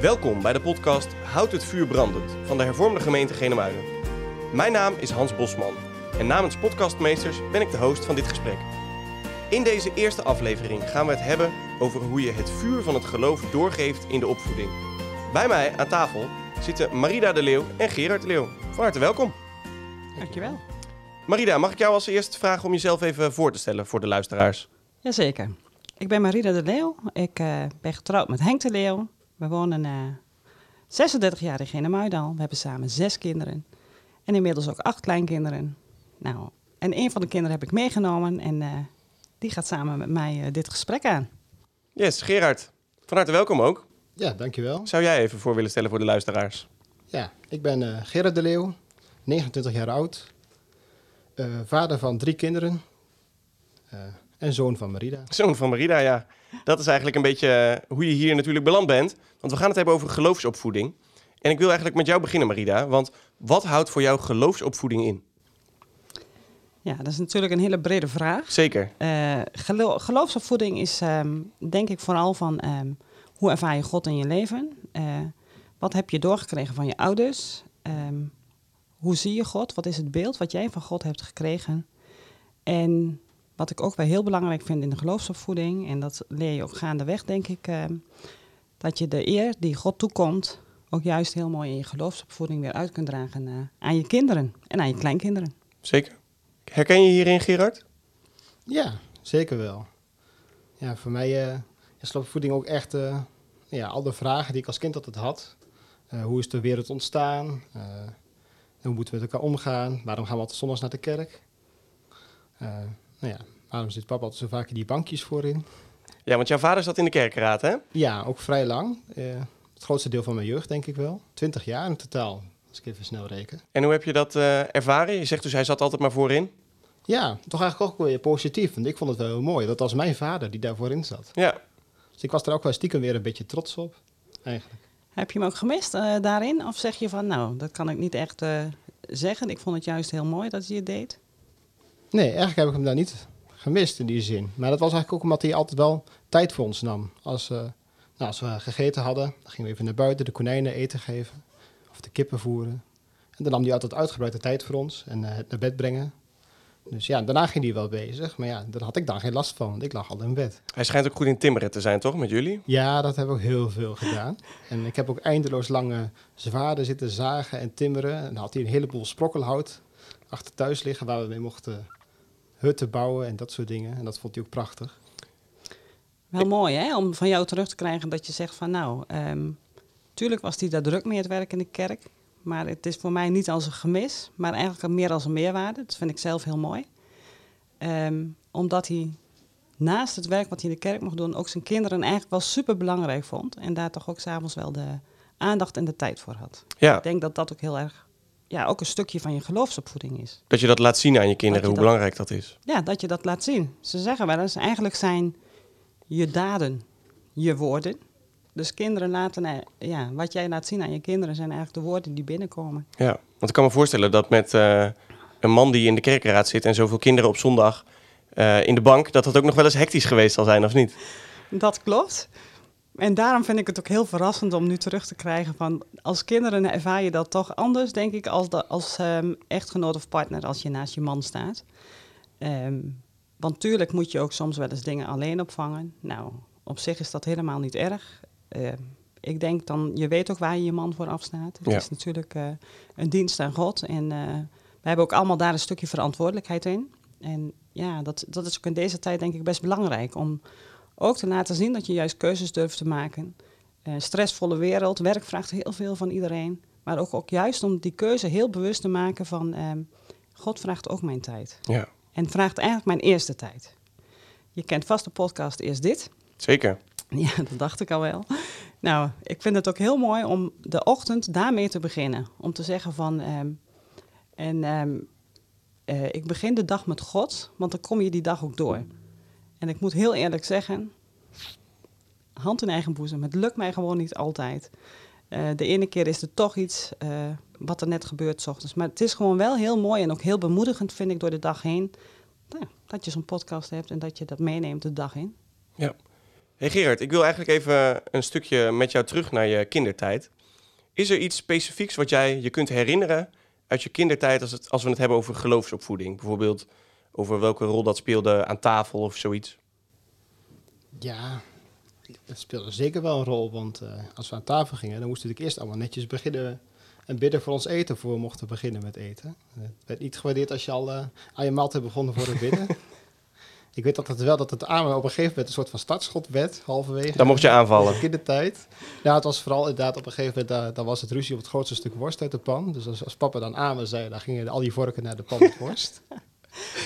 Welkom bij de podcast Houd het vuur brandend van de hervormde gemeente Genemuiden. Mijn naam is Hans Bosman en namens podcastmeesters ben ik de host van dit gesprek. In deze eerste aflevering gaan we het hebben over hoe je het vuur van het geloof doorgeeft in de opvoeding. Bij mij aan tafel zitten Marida de Leeuw en Gerard de Leeuw. Van harte welkom. Dankjewel. Marida, mag ik jou als eerste vragen om jezelf even voor te stellen voor de luisteraars? Jazeker. Ik ben Marida de Leeuw. Ik uh, ben getrouwd met Henk de Leeuw. We wonen uh, 36 jaar in Genemuidal. We hebben samen zes kinderen. En inmiddels ook acht kleinkinderen. Nou, en een van de kinderen heb ik meegenomen. En uh, die gaat samen met mij uh, dit gesprek aan. Yes, Gerard. Van harte welkom ook. Ja, dankjewel. Zou jij even voor willen stellen voor de luisteraars? Ja, ik ben uh, Gerard de Leeuw, 29 jaar oud. Uh, vader van drie kinderen. En zoon van Marida. Zoon van Marida, ja. Dat is eigenlijk een beetje hoe je hier natuurlijk beland bent. Want we gaan het hebben over geloofsopvoeding. En ik wil eigenlijk met jou beginnen, Marida. Want wat houdt voor jou geloofsopvoeding in? Ja, dat is natuurlijk een hele brede vraag. Zeker. Uh, gelo geloofsopvoeding is um, denk ik vooral van um, hoe ervaar je God in je leven? Uh, wat heb je doorgekregen van je ouders? Um, hoe zie je God? Wat is het beeld wat jij van God hebt gekregen? En wat ik ook wel heel belangrijk vind in de geloofsopvoeding, en dat leer je ook gaandeweg, denk ik, uh, dat je de eer die God toekomt, ook juist heel mooi in je geloofsopvoeding weer uit kunt dragen uh, aan je kinderen en aan je kleinkinderen. Zeker. Herken je hierin, Gerard? Ja, zeker wel. Ja, voor mij uh, is geloofsopvoeding ook echt ja, al de vragen die ik als kind altijd had. hoe is de wereld ontstaan? hoe moeten we met elkaar omgaan? Waarom gaan we altijd zondags naar de kerk? Nou ja, waarom zit papa altijd zo vaak in die bankjes voorin? Ja, want jouw vader zat in de kerkraad, hè? Ja, ook vrij lang. Uh, het grootste deel van mijn jeugd, denk ik wel. Twintig jaar in totaal, als ik even snel reken. En hoe heb je dat uh, ervaren? Je zegt dus hij zat altijd maar voorin. Ja, toch eigenlijk ook weer positief. Want ik vond het wel heel mooi. Dat was mijn vader die daar voorin zat. Ja. Dus ik was er ook wel stiekem weer een beetje trots op, eigenlijk. Heb je hem ook gemist uh, daarin? Of zeg je van, nou, dat kan ik niet echt uh, zeggen. Ik vond het juist heel mooi dat hij het deed. Nee, eigenlijk heb ik hem daar niet gemist in die zin. Maar dat was eigenlijk ook omdat hij altijd wel tijd voor ons nam. Als, uh, nou, als we gegeten hadden, dan gingen we even naar buiten de konijnen eten geven. Of de kippen voeren. En dan nam hij altijd uitgebreide tijd voor ons en het naar bed brengen. Dus ja, daarna ging hij wel bezig. Maar ja, daar had ik dan geen last van, want ik lag al in bed. Hij schijnt ook goed in timmeren te zijn, toch, met jullie? Ja, dat hebben we ook heel veel gedaan. En ik heb ook eindeloos lange zwaarden zitten zagen en timmeren. En dan had hij een heleboel sprokkelhout achter thuis liggen... waar we mee mochten hutten bouwen en dat soort dingen. En dat vond hij ook prachtig. Wel ik... mooi, hè? Om van jou terug te krijgen dat je zegt van... nou, um, tuurlijk was hij daar druk mee het werk in de kerk... Maar het is voor mij niet als een gemis, maar eigenlijk meer als een meerwaarde. Dat vind ik zelf heel mooi. Um, omdat hij naast het werk wat hij in de kerk mocht doen, ook zijn kinderen eigenlijk wel super belangrijk vond. En daar toch ook s'avonds wel de aandacht en de tijd voor had. Ja. Ik denk dat dat ook heel erg, ja, ook een stukje van je geloofsopvoeding is. Dat je dat laat zien aan je kinderen, je hoe dat, belangrijk dat is. Ja, dat je dat laat zien. Ze zeggen wel eens, eigenlijk zijn je daden je woorden. Dus kinderen laten, ja, wat jij laat zien aan je kinderen zijn eigenlijk de woorden die binnenkomen. Ja, want ik kan me voorstellen dat met uh, een man die in de kerkraad zit en zoveel kinderen op zondag uh, in de bank, dat dat ook nog wel eens hectisch geweest zal zijn, of niet? Dat klopt. En daarom vind ik het ook heel verrassend om nu terug te krijgen van als kinderen ervaar je dat toch anders, denk ik, als, de, als um, echtgenoot of partner als je naast je man staat. Um, want tuurlijk moet je ook soms wel eens dingen alleen opvangen. Nou, op zich is dat helemaal niet erg. Uh, ik denk dan, je weet ook waar je je man voor afstaat. Het Ja. is natuurlijk uh, een dienst aan God. En uh, we hebben ook allemaal daar een stukje verantwoordelijkheid in. En ja, dat, dat is ook in deze tijd denk ik best belangrijk. Om ook te laten zien dat je juist keuzes durft te maken. Uh, stressvolle wereld, werk vraagt heel veel van iedereen. Maar ook, ook juist om die keuze heel bewust te maken van... Um, God vraagt ook mijn tijd. Ja, En vraagt eigenlijk mijn eerste tijd. Je kent vast de podcast Eerst Dit. zeker. Ja, dat dacht ik al wel. Nou, ik vind het ook heel mooi om de ochtend daarmee te beginnen. Om te zeggen van, um, en um, uh, ik begin de dag met God, want dan kom je die dag ook door. En ik moet heel eerlijk zeggen, hand in eigen boezem, het lukt mij gewoon niet altijd. Uh, de ene keer is er toch iets uh, wat er net gebeurt 's ochtends. Maar het is gewoon wel heel mooi en ook heel bemoedigend, vind ik, door de dag heen. Nou, dat je zo'n podcast hebt en dat je dat meeneemt de dag in. Ja. Hey Gerard, ik wil eigenlijk even een stukje met jou terug naar je kindertijd. Is er iets specifieks wat jij je kunt herinneren uit je kindertijd als, het, als we het hebben over geloofsopvoeding? Bijvoorbeeld over welke rol dat speelde aan tafel of zoiets? Ja, dat speelde zeker wel een rol. Want eh, als we aan tafel gingen, dan moesten we eerst allemaal netjes beginnen en bidden voor ons eten voor we mochten beginnen met eten. Het werd niet gewaardeerd als je al uh, aan je maaltijd begon voor het bidden. Ik weet dat het wel dat het aan op een gegeven moment een soort van startschot werd, halverwege. Dan mocht je aanvallen. In de tijd. Ja, het was vooral inderdaad op een gegeven moment, dan was het ruzie op het grootste stuk worst uit de pan. Dus als, als papa dan amen zei, dan gingen al die vorken naar de pan met worst.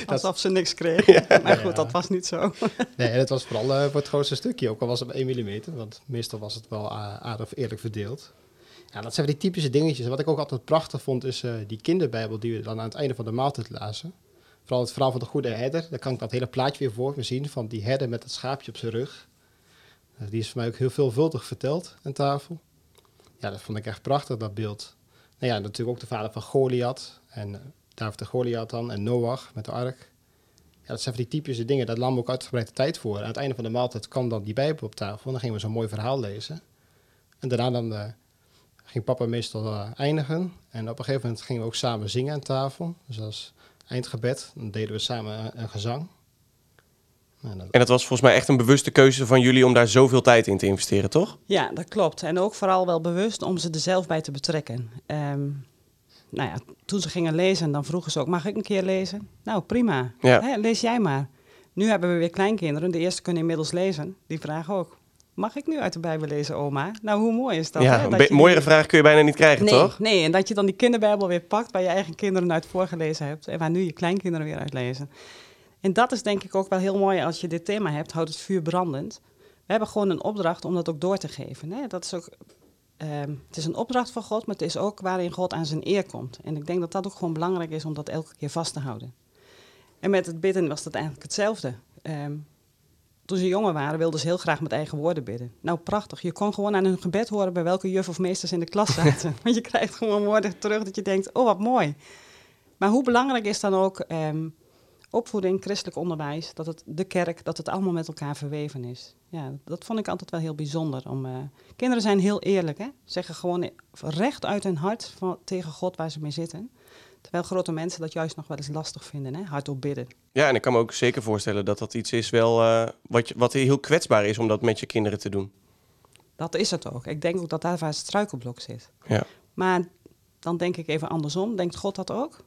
Alsof ze niks kregen. Maar goed, dat was niet zo. nee, en het was vooral uh, voor het grootste stukje, ook al was het 1 mm. Want meestal was het wel aardig eerlijk verdeeld. Ja, dat zijn die typische dingetjes. wat ik ook altijd prachtig vond, is uh, die kinderbijbel die we dan aan het einde van de maaltijd lazen. Vooral het verhaal van de goede herder. Daar kan ik dat hele plaatje weer voor me zien van die herder met het schaapje op zijn rug. Uh, die is voor mij ook heel veelvuldig verteld aan tafel. Ja, dat vond ik echt prachtig, dat beeld. Nou ja, natuurlijk ook de vader van Goliath. En David de Goliath dan. En Noach met de ark. Ja, dat zijn van die typische dingen. Daar nam ook uitgebreide tijd voor. aan het einde van de maaltijd kwam dan die bijbel op tafel. En dan gingen we zo'n mooi verhaal lezen. En daarna dan ging papa meestal uh, eindigen. En op een gegeven moment gingen we ook samen zingen aan tafel. Dus als eindgebed, dan deden we samen een gezang. Nou, dat... En dat was volgens mij echt een bewuste keuze van jullie om daar zoveel tijd in te investeren, toch? Ja, dat klopt. En ook vooral wel bewust om ze er zelf bij te betrekken. Um, nou ja, toen ze gingen lezen, dan vroegen ze ook, mag ik een keer lezen? Nou, prima. Ja. Hè, lees jij maar. Nu hebben we weer kleinkinderen. De eerste kunnen inmiddels lezen. Die vragen ook. Mag ik nu uit de Bijbel lezen, oma? Nou, hoe mooi is dat? Ja, hè? een mooiere vraag kun je bijna niet krijgen, nee, toch? Nee, en dat je dan die kinderbijbel weer pakt waar je eigen kinderen uit voorgelezen hebt. En waar nu je kleinkinderen weer uit lezen. En dat is denk ik ook wel heel mooi als je dit thema hebt, houdt het vuur brandend. We hebben gewoon een opdracht om dat ook door te geven. Hè? Dat is ook, uh, het is een opdracht van God, maar het is ook waarin God aan zijn eer komt. En ik denk dat dat ook gewoon belangrijk is om dat elke keer vast te houden. En met het bidden was dat eigenlijk hetzelfde. Um, toen ze jonger waren, wilden ze heel graag met eigen woorden bidden. Nou, prachtig. Je kon gewoon aan hun gebed horen bij welke juf of meesters in de klas zaten. Want je krijgt gewoon woorden terug dat je denkt, oh, wat mooi. Maar hoe belangrijk is dan ook um, opvoeding, christelijk onderwijs, dat het de kerk, dat het allemaal met elkaar verweven is. Ja, dat vond ik altijd wel heel bijzonder. Om, uh, kinderen zijn heel eerlijk, hè? Zeggen gewoon recht uit hun hart van, tegen God waar ze mee zitten. Terwijl grote mensen dat juist nog wel eens lastig vinden, hè? hardop bidden. Ja, en ik kan me ook zeker voorstellen dat dat iets is wel, uh, wat, je, wat heel kwetsbaar is om dat met je kinderen te doen. Dat is het ook. Ik denk ook dat daar waar het struikelblok zit. Ja. Maar dan denk ik even andersom. Denkt God dat ook?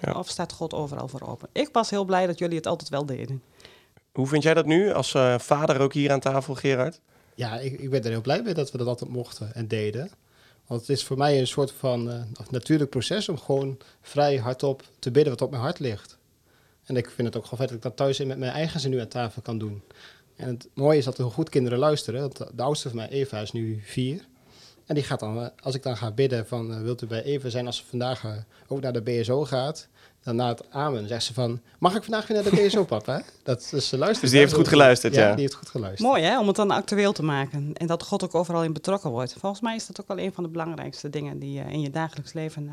Ja. Of staat God overal voor open? Ik was heel blij dat jullie het altijd wel deden. Hoe vind jij dat nu als uh, vader ook hier aan tafel, Gerard? Ja, ik, ik ben er heel blij mee dat we dat altijd mochten en deden. Want het is voor mij een soort van uh, natuurlijk proces om gewoon vrij hardop te bidden wat op mijn hart ligt. En ik vind het ook gewoon vet dat ik dat thuis in met mijn eigen zin nu aan tafel kan doen. En het mooie is dat er goed kinderen luisteren. Want de oudste van mij, Eva, is nu vier. En die gaat dan, eh, als ik dan ga bidden van, uh, wilt u bij Eva zijn als ze vandaag uh, ook naar de BSO gaat? Dan na het amen zegt ze van, mag ik vandaag weer naar de BSO, papa? Dat, dus, ze luistert dus die heeft goed geluisterd, ja, ja. die heeft goed geluisterd. Mooi hè, om het dan actueel te maken. En dat God ook overal in betrokken wordt. Volgens mij is dat ook wel een van de belangrijkste dingen die je in je dagelijks leven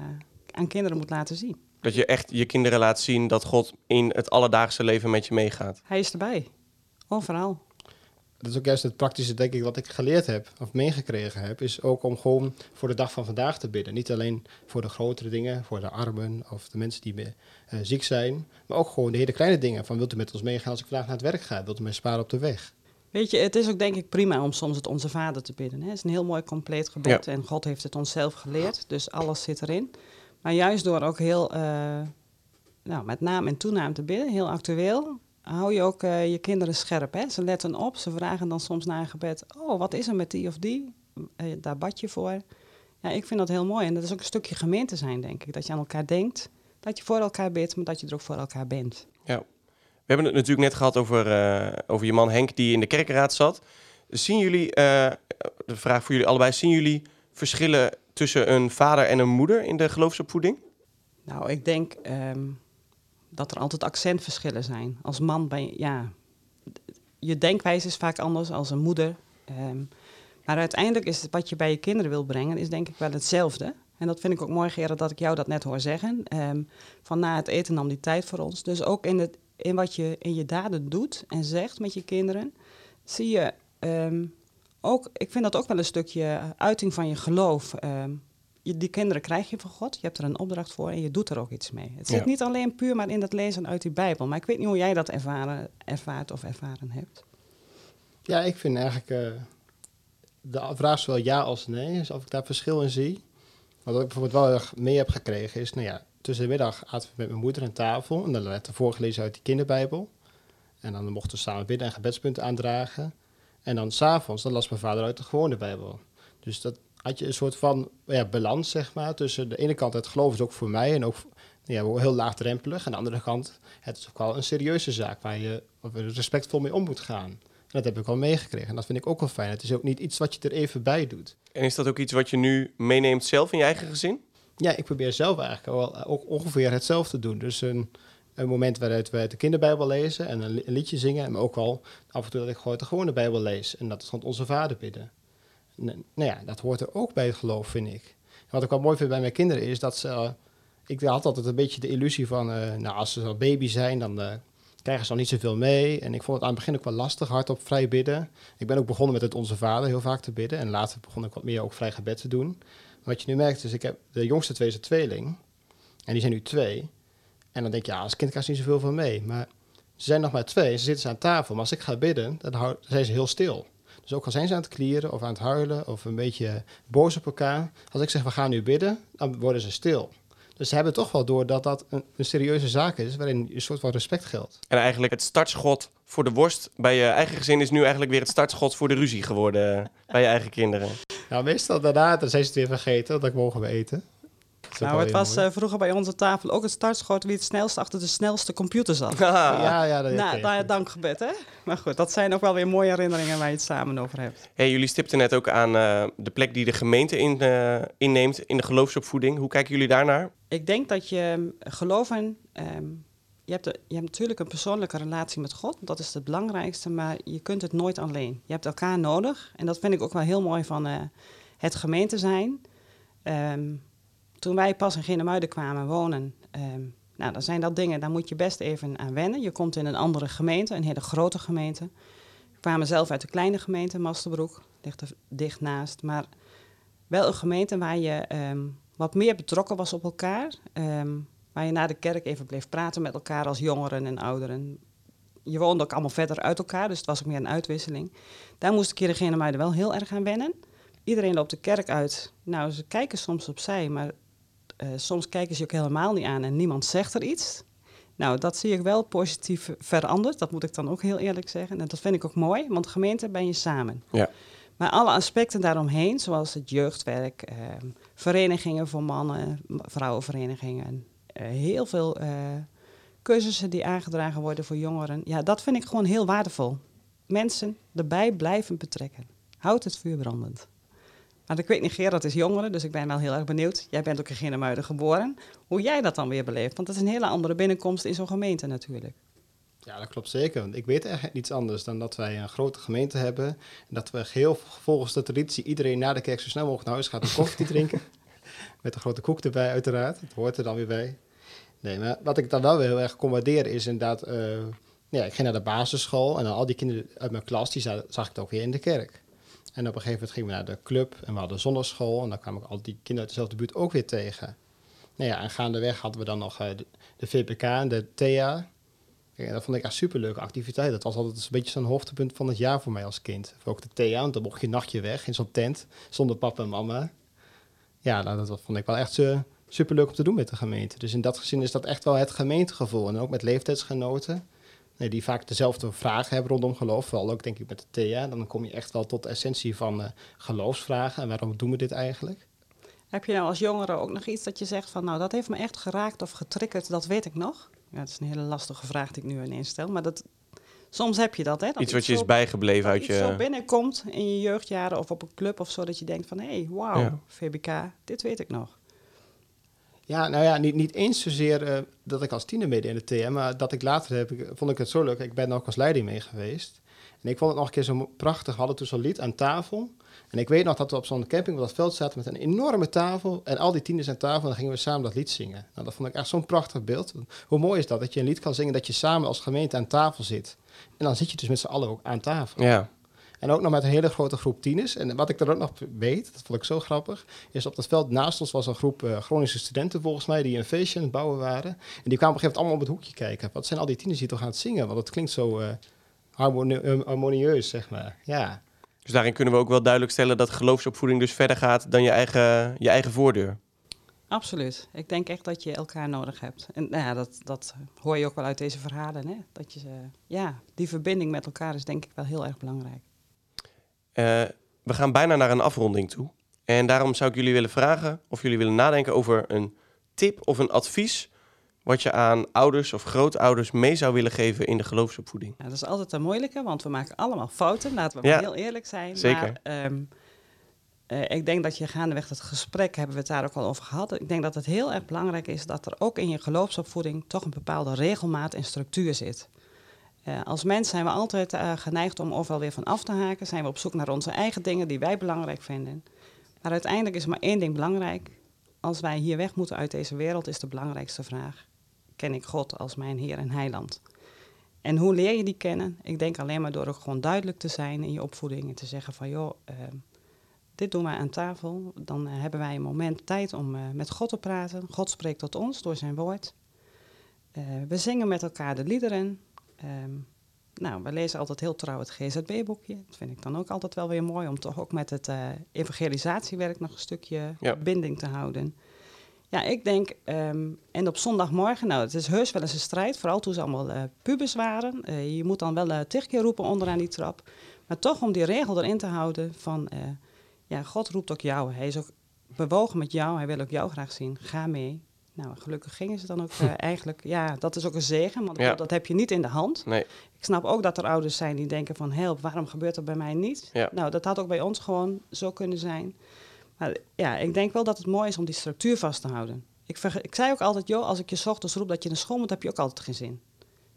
aan kinderen moet laten zien. Dat je echt je kinderen laat zien dat God in het alledaagse leven met je meegaat. Hij is erbij. Overal dat is ook juist het praktische, denk ik, wat ik geleerd heb of meegekregen heb, is ook om gewoon voor de dag van vandaag te bidden. Niet alleen voor de grotere dingen, voor de armen of de mensen die uh, ziek zijn, maar ook gewoon de hele kleine dingen. Van wilt u met ons meegaan als ik vandaag naar het werk ga? Wilt u mij sparen op de weg? Weet je, het is ook denk ik prima om soms het Onze Vader te bidden. Hè? Het is een heel mooi compleet gebed en God heeft het ons zelf geleerd, dus alles zit erin. Maar juist door ook heel, uh, nou, met naam en toenaam te bidden, heel actueel, hou je ook uh, je kinderen scherp. Hè? Ze letten op, ze vragen dan soms na een gebed... oh, wat is er met die of die? Uh, daar bad je voor. Ja, ik vind dat heel mooi. En dat is ook een stukje gemeente zijn, denk ik. Dat je aan elkaar denkt, dat je voor elkaar bidt... maar dat je er ook voor elkaar bent. Ja. We hebben het natuurlijk net gehad over, uh, over je man Henk... die in de kerkraad zat. Zien jullie, de vraag voor jullie allebei... zien jullie verschillen tussen een vader en een moeder in de geloofsopvoeding? Nou, ik denk... Um, dat er altijd accentverschillen zijn. Als man ben je, ja, je denkwijze is vaak anders als een moeder. Um, maar uiteindelijk is het wat je bij je kinderen wil brengen, is denk ik wel hetzelfde. En dat vind ik ook mooi, Gerard, dat ik jou dat net hoor zeggen. Um, van na het eten nam die tijd voor ons. Dus ook in, het, in wat je in je daden doet en zegt met je kinderen, zie je ehm, ook, ik vind dat ook wel een stukje uiting van je geloof. Ehm, je, die kinderen krijg je van God, je hebt er een opdracht voor en je doet er ook iets mee. Het zit Ja. niet alleen puur maar in het lezen uit die Bijbel. Maar ik weet niet hoe jij dat ervaren, ervaart of ervaren hebt. Ja, ik vind eigenlijk eh, de vraag is wel ja als nee. Dus of ik daar verschil in zie. Wat ik bijvoorbeeld wel erg mee heb gekregen is, nou ja, tussen de middag aten we met mijn moeder aan tafel. En dan werd er voorgelezen uit die kinderbijbel. En dan mochten we samen bidden en gebedspunten aandragen. En dan s'avonds, dan las mijn vader uit de gewone bijbel. Dus dat had je een soort van ja, balans, zeg maar. Tussen de ene kant, het geloof is ook voor mij en ook ja, heel laagdrempelig. Aan de andere kant, het is ook wel een serieuze zaak waar je respectvol mee om moet gaan. En dat heb ik wel meegekregen. En dat vind ik ook wel fijn. Het is ook niet iets wat je er even bij doet. En is dat ook iets wat je nu meeneemt zelf in je eigen gezin? Ja, ik probeer zelf eigenlijk wel ook ongeveer hetzelfde te doen. Dus een, een moment waaruit we uit de kinderbijbel lezen en een, li- een liedje zingen. Maar ook wel af en toe dat ik gewoon de gewone bijbel lees. En dat is gewoon onze vader bidden. Eh, nou ja, dat hoort er ook bij het geloof, vind ik. Wat ik wel mooi vind bij mijn kinderen is dat ze... ik had altijd een beetje de illusie van... eh, nou, als ze al baby zijn, dan eh, krijgen ze al niet zoveel mee. En ik vond het aan het begin ook wel lastig, hardop vrij bidden. Ik ben ook begonnen met het Onze Vader heel vaak te bidden. En later begon ik wat meer ook vrij gebed te doen. Wat je nu merkt is, ik heb de jongste twee een tweeling. En die zijn nu twee. En dan denk je, ja, als kind krijg je niet zoveel van mee. Maar ze zijn nog maar twee, ze zitten ze aan tafel. Maar als ik ga bidden, dan hou- dan zijn ze heel stil. Dus ook al zijn ze aan het klieren of aan het huilen of een beetje boos op elkaar. Als ik zeg, we gaan nu bidden, dan worden ze stil. Dus ze hebben toch wel door dat dat een, een serieuze zaak is, waarin een soort van respect geldt. En eigenlijk het startschot voor de worst bij je eigen gezin is nu eigenlijk weer het startschot voor de ruzie geworden bij je eigen kinderen. Nou, meestal daarna, dan zijn ze het weer vergeten, dat mogen we eten. Nou, het was eh, vroeger bij onze tafel ook het startschot wie het snelst achter de snelste computer zat. ja, ja, dat nou, goed. dankgebed, hè? Maar goed, dat zijn ook wel weer mooie herinneringen waar je het samen over hebt. Hey, jullie stipten net ook aan eh, de plek die de gemeente in, eh, inneemt in de geloofsopvoeding. Hoe kijken jullie daarnaar? Ik denk dat je ehm, geloven. ehm, je, hebt de- je hebt natuurlijk een persoonlijke relatie met God, dat is het belangrijkste, maar je kunt het nooit alleen. Je hebt elkaar nodig en dat vind ik ook wel heel mooi van eh, het gemeente zijn. Ehm, toen wij pas in Genemuiden kwamen wonen, ehm, nou, dan zijn dat dingen, daar moet je best even aan wennen. Je komt in een andere gemeente, een hele grote gemeente. We kwamen zelf uit de kleine gemeente, Masterbroek, ligt er dicht naast, maar wel een gemeente waar je ehm, wat meer betrokken was op elkaar. ehm, waar je na de kerk even bleef praten met elkaar als jongeren en ouderen. Je woonde ook allemaal verder uit elkaar, dus het was ook meer een uitwisseling. Daar moest ik hier in Genemuiden wel heel erg aan wennen. Iedereen loopt de kerk uit. Nou, ze kijken soms opzij, maar eh, soms kijken ze je ook helemaal niet aan en niemand zegt er iets. Nou, dat zie ik wel positief veranderd. Dat moet ik dan ook heel eerlijk zeggen. En dat vind ik ook mooi, want gemeente ben je samen. Ja. Maar alle aspecten daaromheen, zoals het jeugdwerk, ehm, verenigingen voor mannen, vrouwenverenigingen, eh, heel veel eh, cursussen die aangedragen worden voor jongeren. Ja, dat vind ik gewoon heel waardevol. Mensen erbij blijven betrekken. Houd het vuur brandend. Maar ik weet niet, Gerard is jongeren, dus ik ben wel heel erg benieuwd. Jij bent ook in Genemuiden geboren. Hoe jij dat dan weer beleeft. Want dat is een hele andere binnenkomst in zo'n gemeente natuurlijk. Ja, dat klopt zeker. Want ik weet echt niets anders dan dat wij een grote gemeente hebben. En dat we geheel volgens de traditie iedereen na de kerk zo snel mogelijk naar huis gaat om koffie drinken. Met een grote koek erbij, uiteraard. Het hoort er dan weer bij. Nee, maar wat ik dan wel weer heel erg waarderen is inderdaad... eh, ja, ik ging naar de basisschool en dan al die kinderen uit mijn klas, die za- zag ik ook weer in de kerk. En op een gegeven moment gingen we naar de club en we hadden zonneschool. En dan kwamen ook al die kinderen uit dezelfde buurt ook weer tegen. Nou ja, en gaandeweg hadden we dan nog eh, de, de VPK en de. Kijk, en dat vond ik echt superleuke activiteit. Dat was altijd een beetje zo'n hoogtepunt van het jaar voor mij als kind. Ook de TEA, want dan mocht je een nachtje weg in zo'n tent zonder papa en mama. Ja, nou, dat vond ik wel echt superleuk om te doen met de gemeente. Dus in dat gezin is dat echt wel het gemeentegevoel. En ook met leeftijdsgenoten, nee, die vaak dezelfde vragen hebben rondom geloof. Vooral ook denk ik met de TEA. Dan kom je echt wel tot de essentie van uh, geloofsvragen. En waarom doen we dit eigenlijk? Heb je nou als jongere ook nog iets dat je zegt van... nou, dat heeft me echt geraakt of getriggerd, dat weet ik nog? Ja, dat is een hele lastige vraag die ik nu ineens stel. Maar dat, soms heb je dat, hè? Dat iets wat je zo, is bijgebleven uit je... zo binnenkomt in je jeugdjaren of op een club of zo... dat je denkt van, hé, hey, wauw, Ja. VBK, dit weet ik nog. Ja, nou ja, niet, niet eens zozeer uh, dat ik als tiener meedeed in de TM, maar dat ik later heb, vond ik het zo leuk. Ik ben ook als leiding mee geweest. En ik vond het nog een keer zo prachtig. We hadden toen zo'n lied aan tafel. En ik weet nog dat we op zo'n camping op dat veld zaten met een enorme tafel. En al die tieners aan tafel, en dan gingen we samen dat lied zingen. Nou, dat vond ik echt zo'n prachtig beeld. Hoe mooi is dat, dat je een lied kan zingen dat je samen als gemeente aan tafel zit. En dan zit je dus met z'n allen ook aan tafel. Ja. En ook nog met een hele grote groep tieners. En wat ik er ook nog weet, dat vond ik zo grappig, is op dat veld naast ons was een groep uh, Groningse studenten volgens mij, die een feestje aan het bouwen waren. En die kwamen op een gegeven moment allemaal op het hoekje kijken. Wat zijn al die tieners hier toch aan het zingen? Want het klinkt zo uh, harmonieus, zeg maar. Ja. Dus daarin kunnen we ook wel duidelijk stellen dat geloofsopvoeding dus verder gaat dan je eigen, je eigen voordeur. Absoluut. Ik denk echt dat je elkaar nodig hebt. En nou ja, dat, dat hoor je ook wel uit deze verhalen. Hè? Dat je, ja, die verbinding met elkaar is denk ik wel heel erg belangrijk. Uh, we gaan bijna naar een afronding toe. En daarom zou ik jullie willen vragen of jullie willen nadenken over een tip of een advies wat je aan ouders of grootouders mee zou willen geven in de geloofsopvoeding? Ja, dat is altijd een moeilijke, want we maken allemaal fouten. Laten we ja, heel eerlijk zijn. Zeker. Maar, um, uh, ik denk dat je gaandeweg het gesprek, hebben we het daar ook al over gehad. Ik denk dat het heel erg belangrijk is dat er ook in je geloofsopvoeding toch een bepaalde regelmaat en structuur zit. Uh, als mens zijn we altijd uh, geneigd om overal weer van af te haken. Zijn we op zoek naar onze eigen dingen die wij belangrijk vinden. Maar uiteindelijk is maar één ding belangrijk. Als wij hier weg moeten uit deze wereld, is de belangrijkste vraag: ken ik God als mijn Heer en Heiland? En hoe leer je die kennen? Ik denk alleen maar door ook gewoon duidelijk te zijn in je opvoeding en te zeggen van joh, uh, dit doen wij aan tafel. Dan uh, hebben wij een moment tijd om met God te praten. God spreekt tot ons door zijn woord. we zingen met elkaar de liederen. Um, nou, we lezen altijd heel trouw het GZB-boekje. Dat vind ik dan ook altijd wel weer mooi om toch ook met het evangelisatiewerk nog een stukje ja. binding te houden. Ja, ik denk, um, en op zondagmorgen, nou, het is heus wel eens een strijd, vooral toen ze allemaal uh, pubers waren. Uh, je moet dan wel uh, tig keer roepen onderaan die trap. Maar toch om die regel erin te houden van, ja, God roept ook jou. Hij is ook bewogen met jou, hij wil ook jou graag zien. Ga mee. Nou, gelukkig gingen ze dan ook eigenlijk, ja, dat is ook een zegen, want ja. dat heb je niet in de hand. Nee. Ik snap ook dat er ouders zijn die denken van, help, waarom gebeurt dat bij mij niet? Ja. Nou, dat had ook bij ons gewoon zo kunnen zijn. Maar ja, ik denk wel dat het mooi is om die structuur vast te houden. Ik, ik zei ook altijd, joh, als ik je ochtends roep dat je naar school moet, heb je ook altijd geen zin.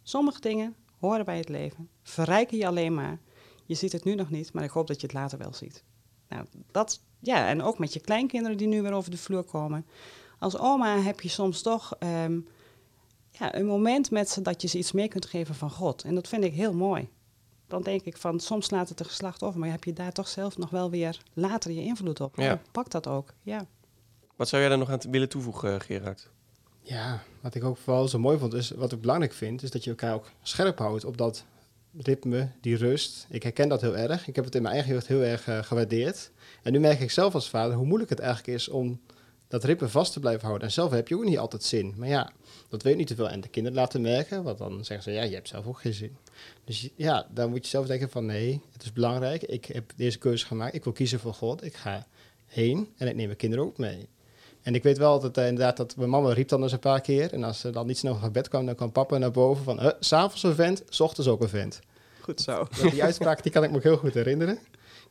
Sommige dingen horen bij het leven, verrijken je alleen maar. Je ziet het nu nog niet, maar ik hoop dat je het later wel ziet. Nou, dat, ja, en ook met je kleinkinderen die nu weer over de vloer komen. Als oma heb je soms toch um, ja, een moment met ze dat je ze iets meer kunt geven van God. En dat vind ik heel mooi dan denk ik van soms laat het de geslacht over, maar heb je daar toch zelf nog wel weer later je invloed op. Ja. Pak dat ook, ja. Wat zou jij daar nog aan willen toevoegen, Gerard? Ja, wat ik ook vooral zo mooi vond, is wat ik belangrijk vind, is dat je elkaar ook scherp houdt op dat ritme, die rust. Ik herken dat heel erg. Ik heb het in mijn eigen jeugd heel erg uh, gewaardeerd. En nu merk ik zelf als vader hoe moeilijk het eigenlijk is om dat ritme vast te blijven houden. En zelf heb je ook niet altijd zin. Maar ja, dat weet niet te veel. En de kinderen laten merken, want dan zeggen ze, ja, je hebt zelf ook geen zin. Dus ja, dan moet je zelf denken van, nee, het is belangrijk. Ik heb deze keuze gemaakt. Ik wil kiezen voor God. Ik ga heen en ik neem mijn kinderen ook mee. En ik weet wel dat uh, inderdaad dat mijn mama riep dan eens een paar keer. En als ze dan niet snel van bed kwam, dan kwam papa naar boven van, uh, s'avonds een vent, s ochtends ook een vent. Goed zo. Die uitspraak die kan ik me heel goed herinneren.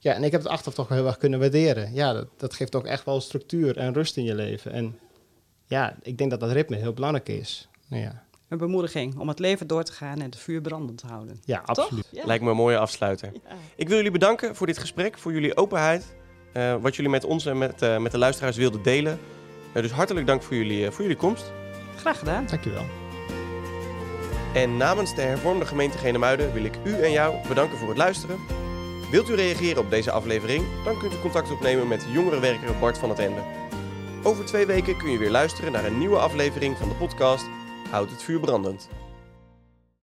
Ja, en ik heb het achteraf toch wel heel erg kunnen waarderen. Ja, dat, dat geeft ook echt wel structuur en rust in je leven. En ja, ik denk dat dat ritme heel belangrijk is. Nou ja. Een bemoediging om het leven door te gaan en het vuur brandend te houden. Ja, absoluut. Ja. Lijkt me een mooie afsluiter. Ja. Ik wil jullie bedanken voor dit gesprek, voor jullie openheid. Uh, wat jullie met ons en met, uh, met de luisteraars wilden delen. Uh, dus hartelijk dank voor jullie, voor jullie komst. Graag gedaan. Dankjewel. En namens de hervormde gemeente Genemuiden wil ik u en jou bedanken voor het luisteren. Wilt u reageren op deze aflevering? Dan kunt u contact opnemen met jongerenwerker Bart van het Ende. Over twee weken kun je weer luisteren naar een nieuwe aflevering van de podcast Houd het vuur brandend.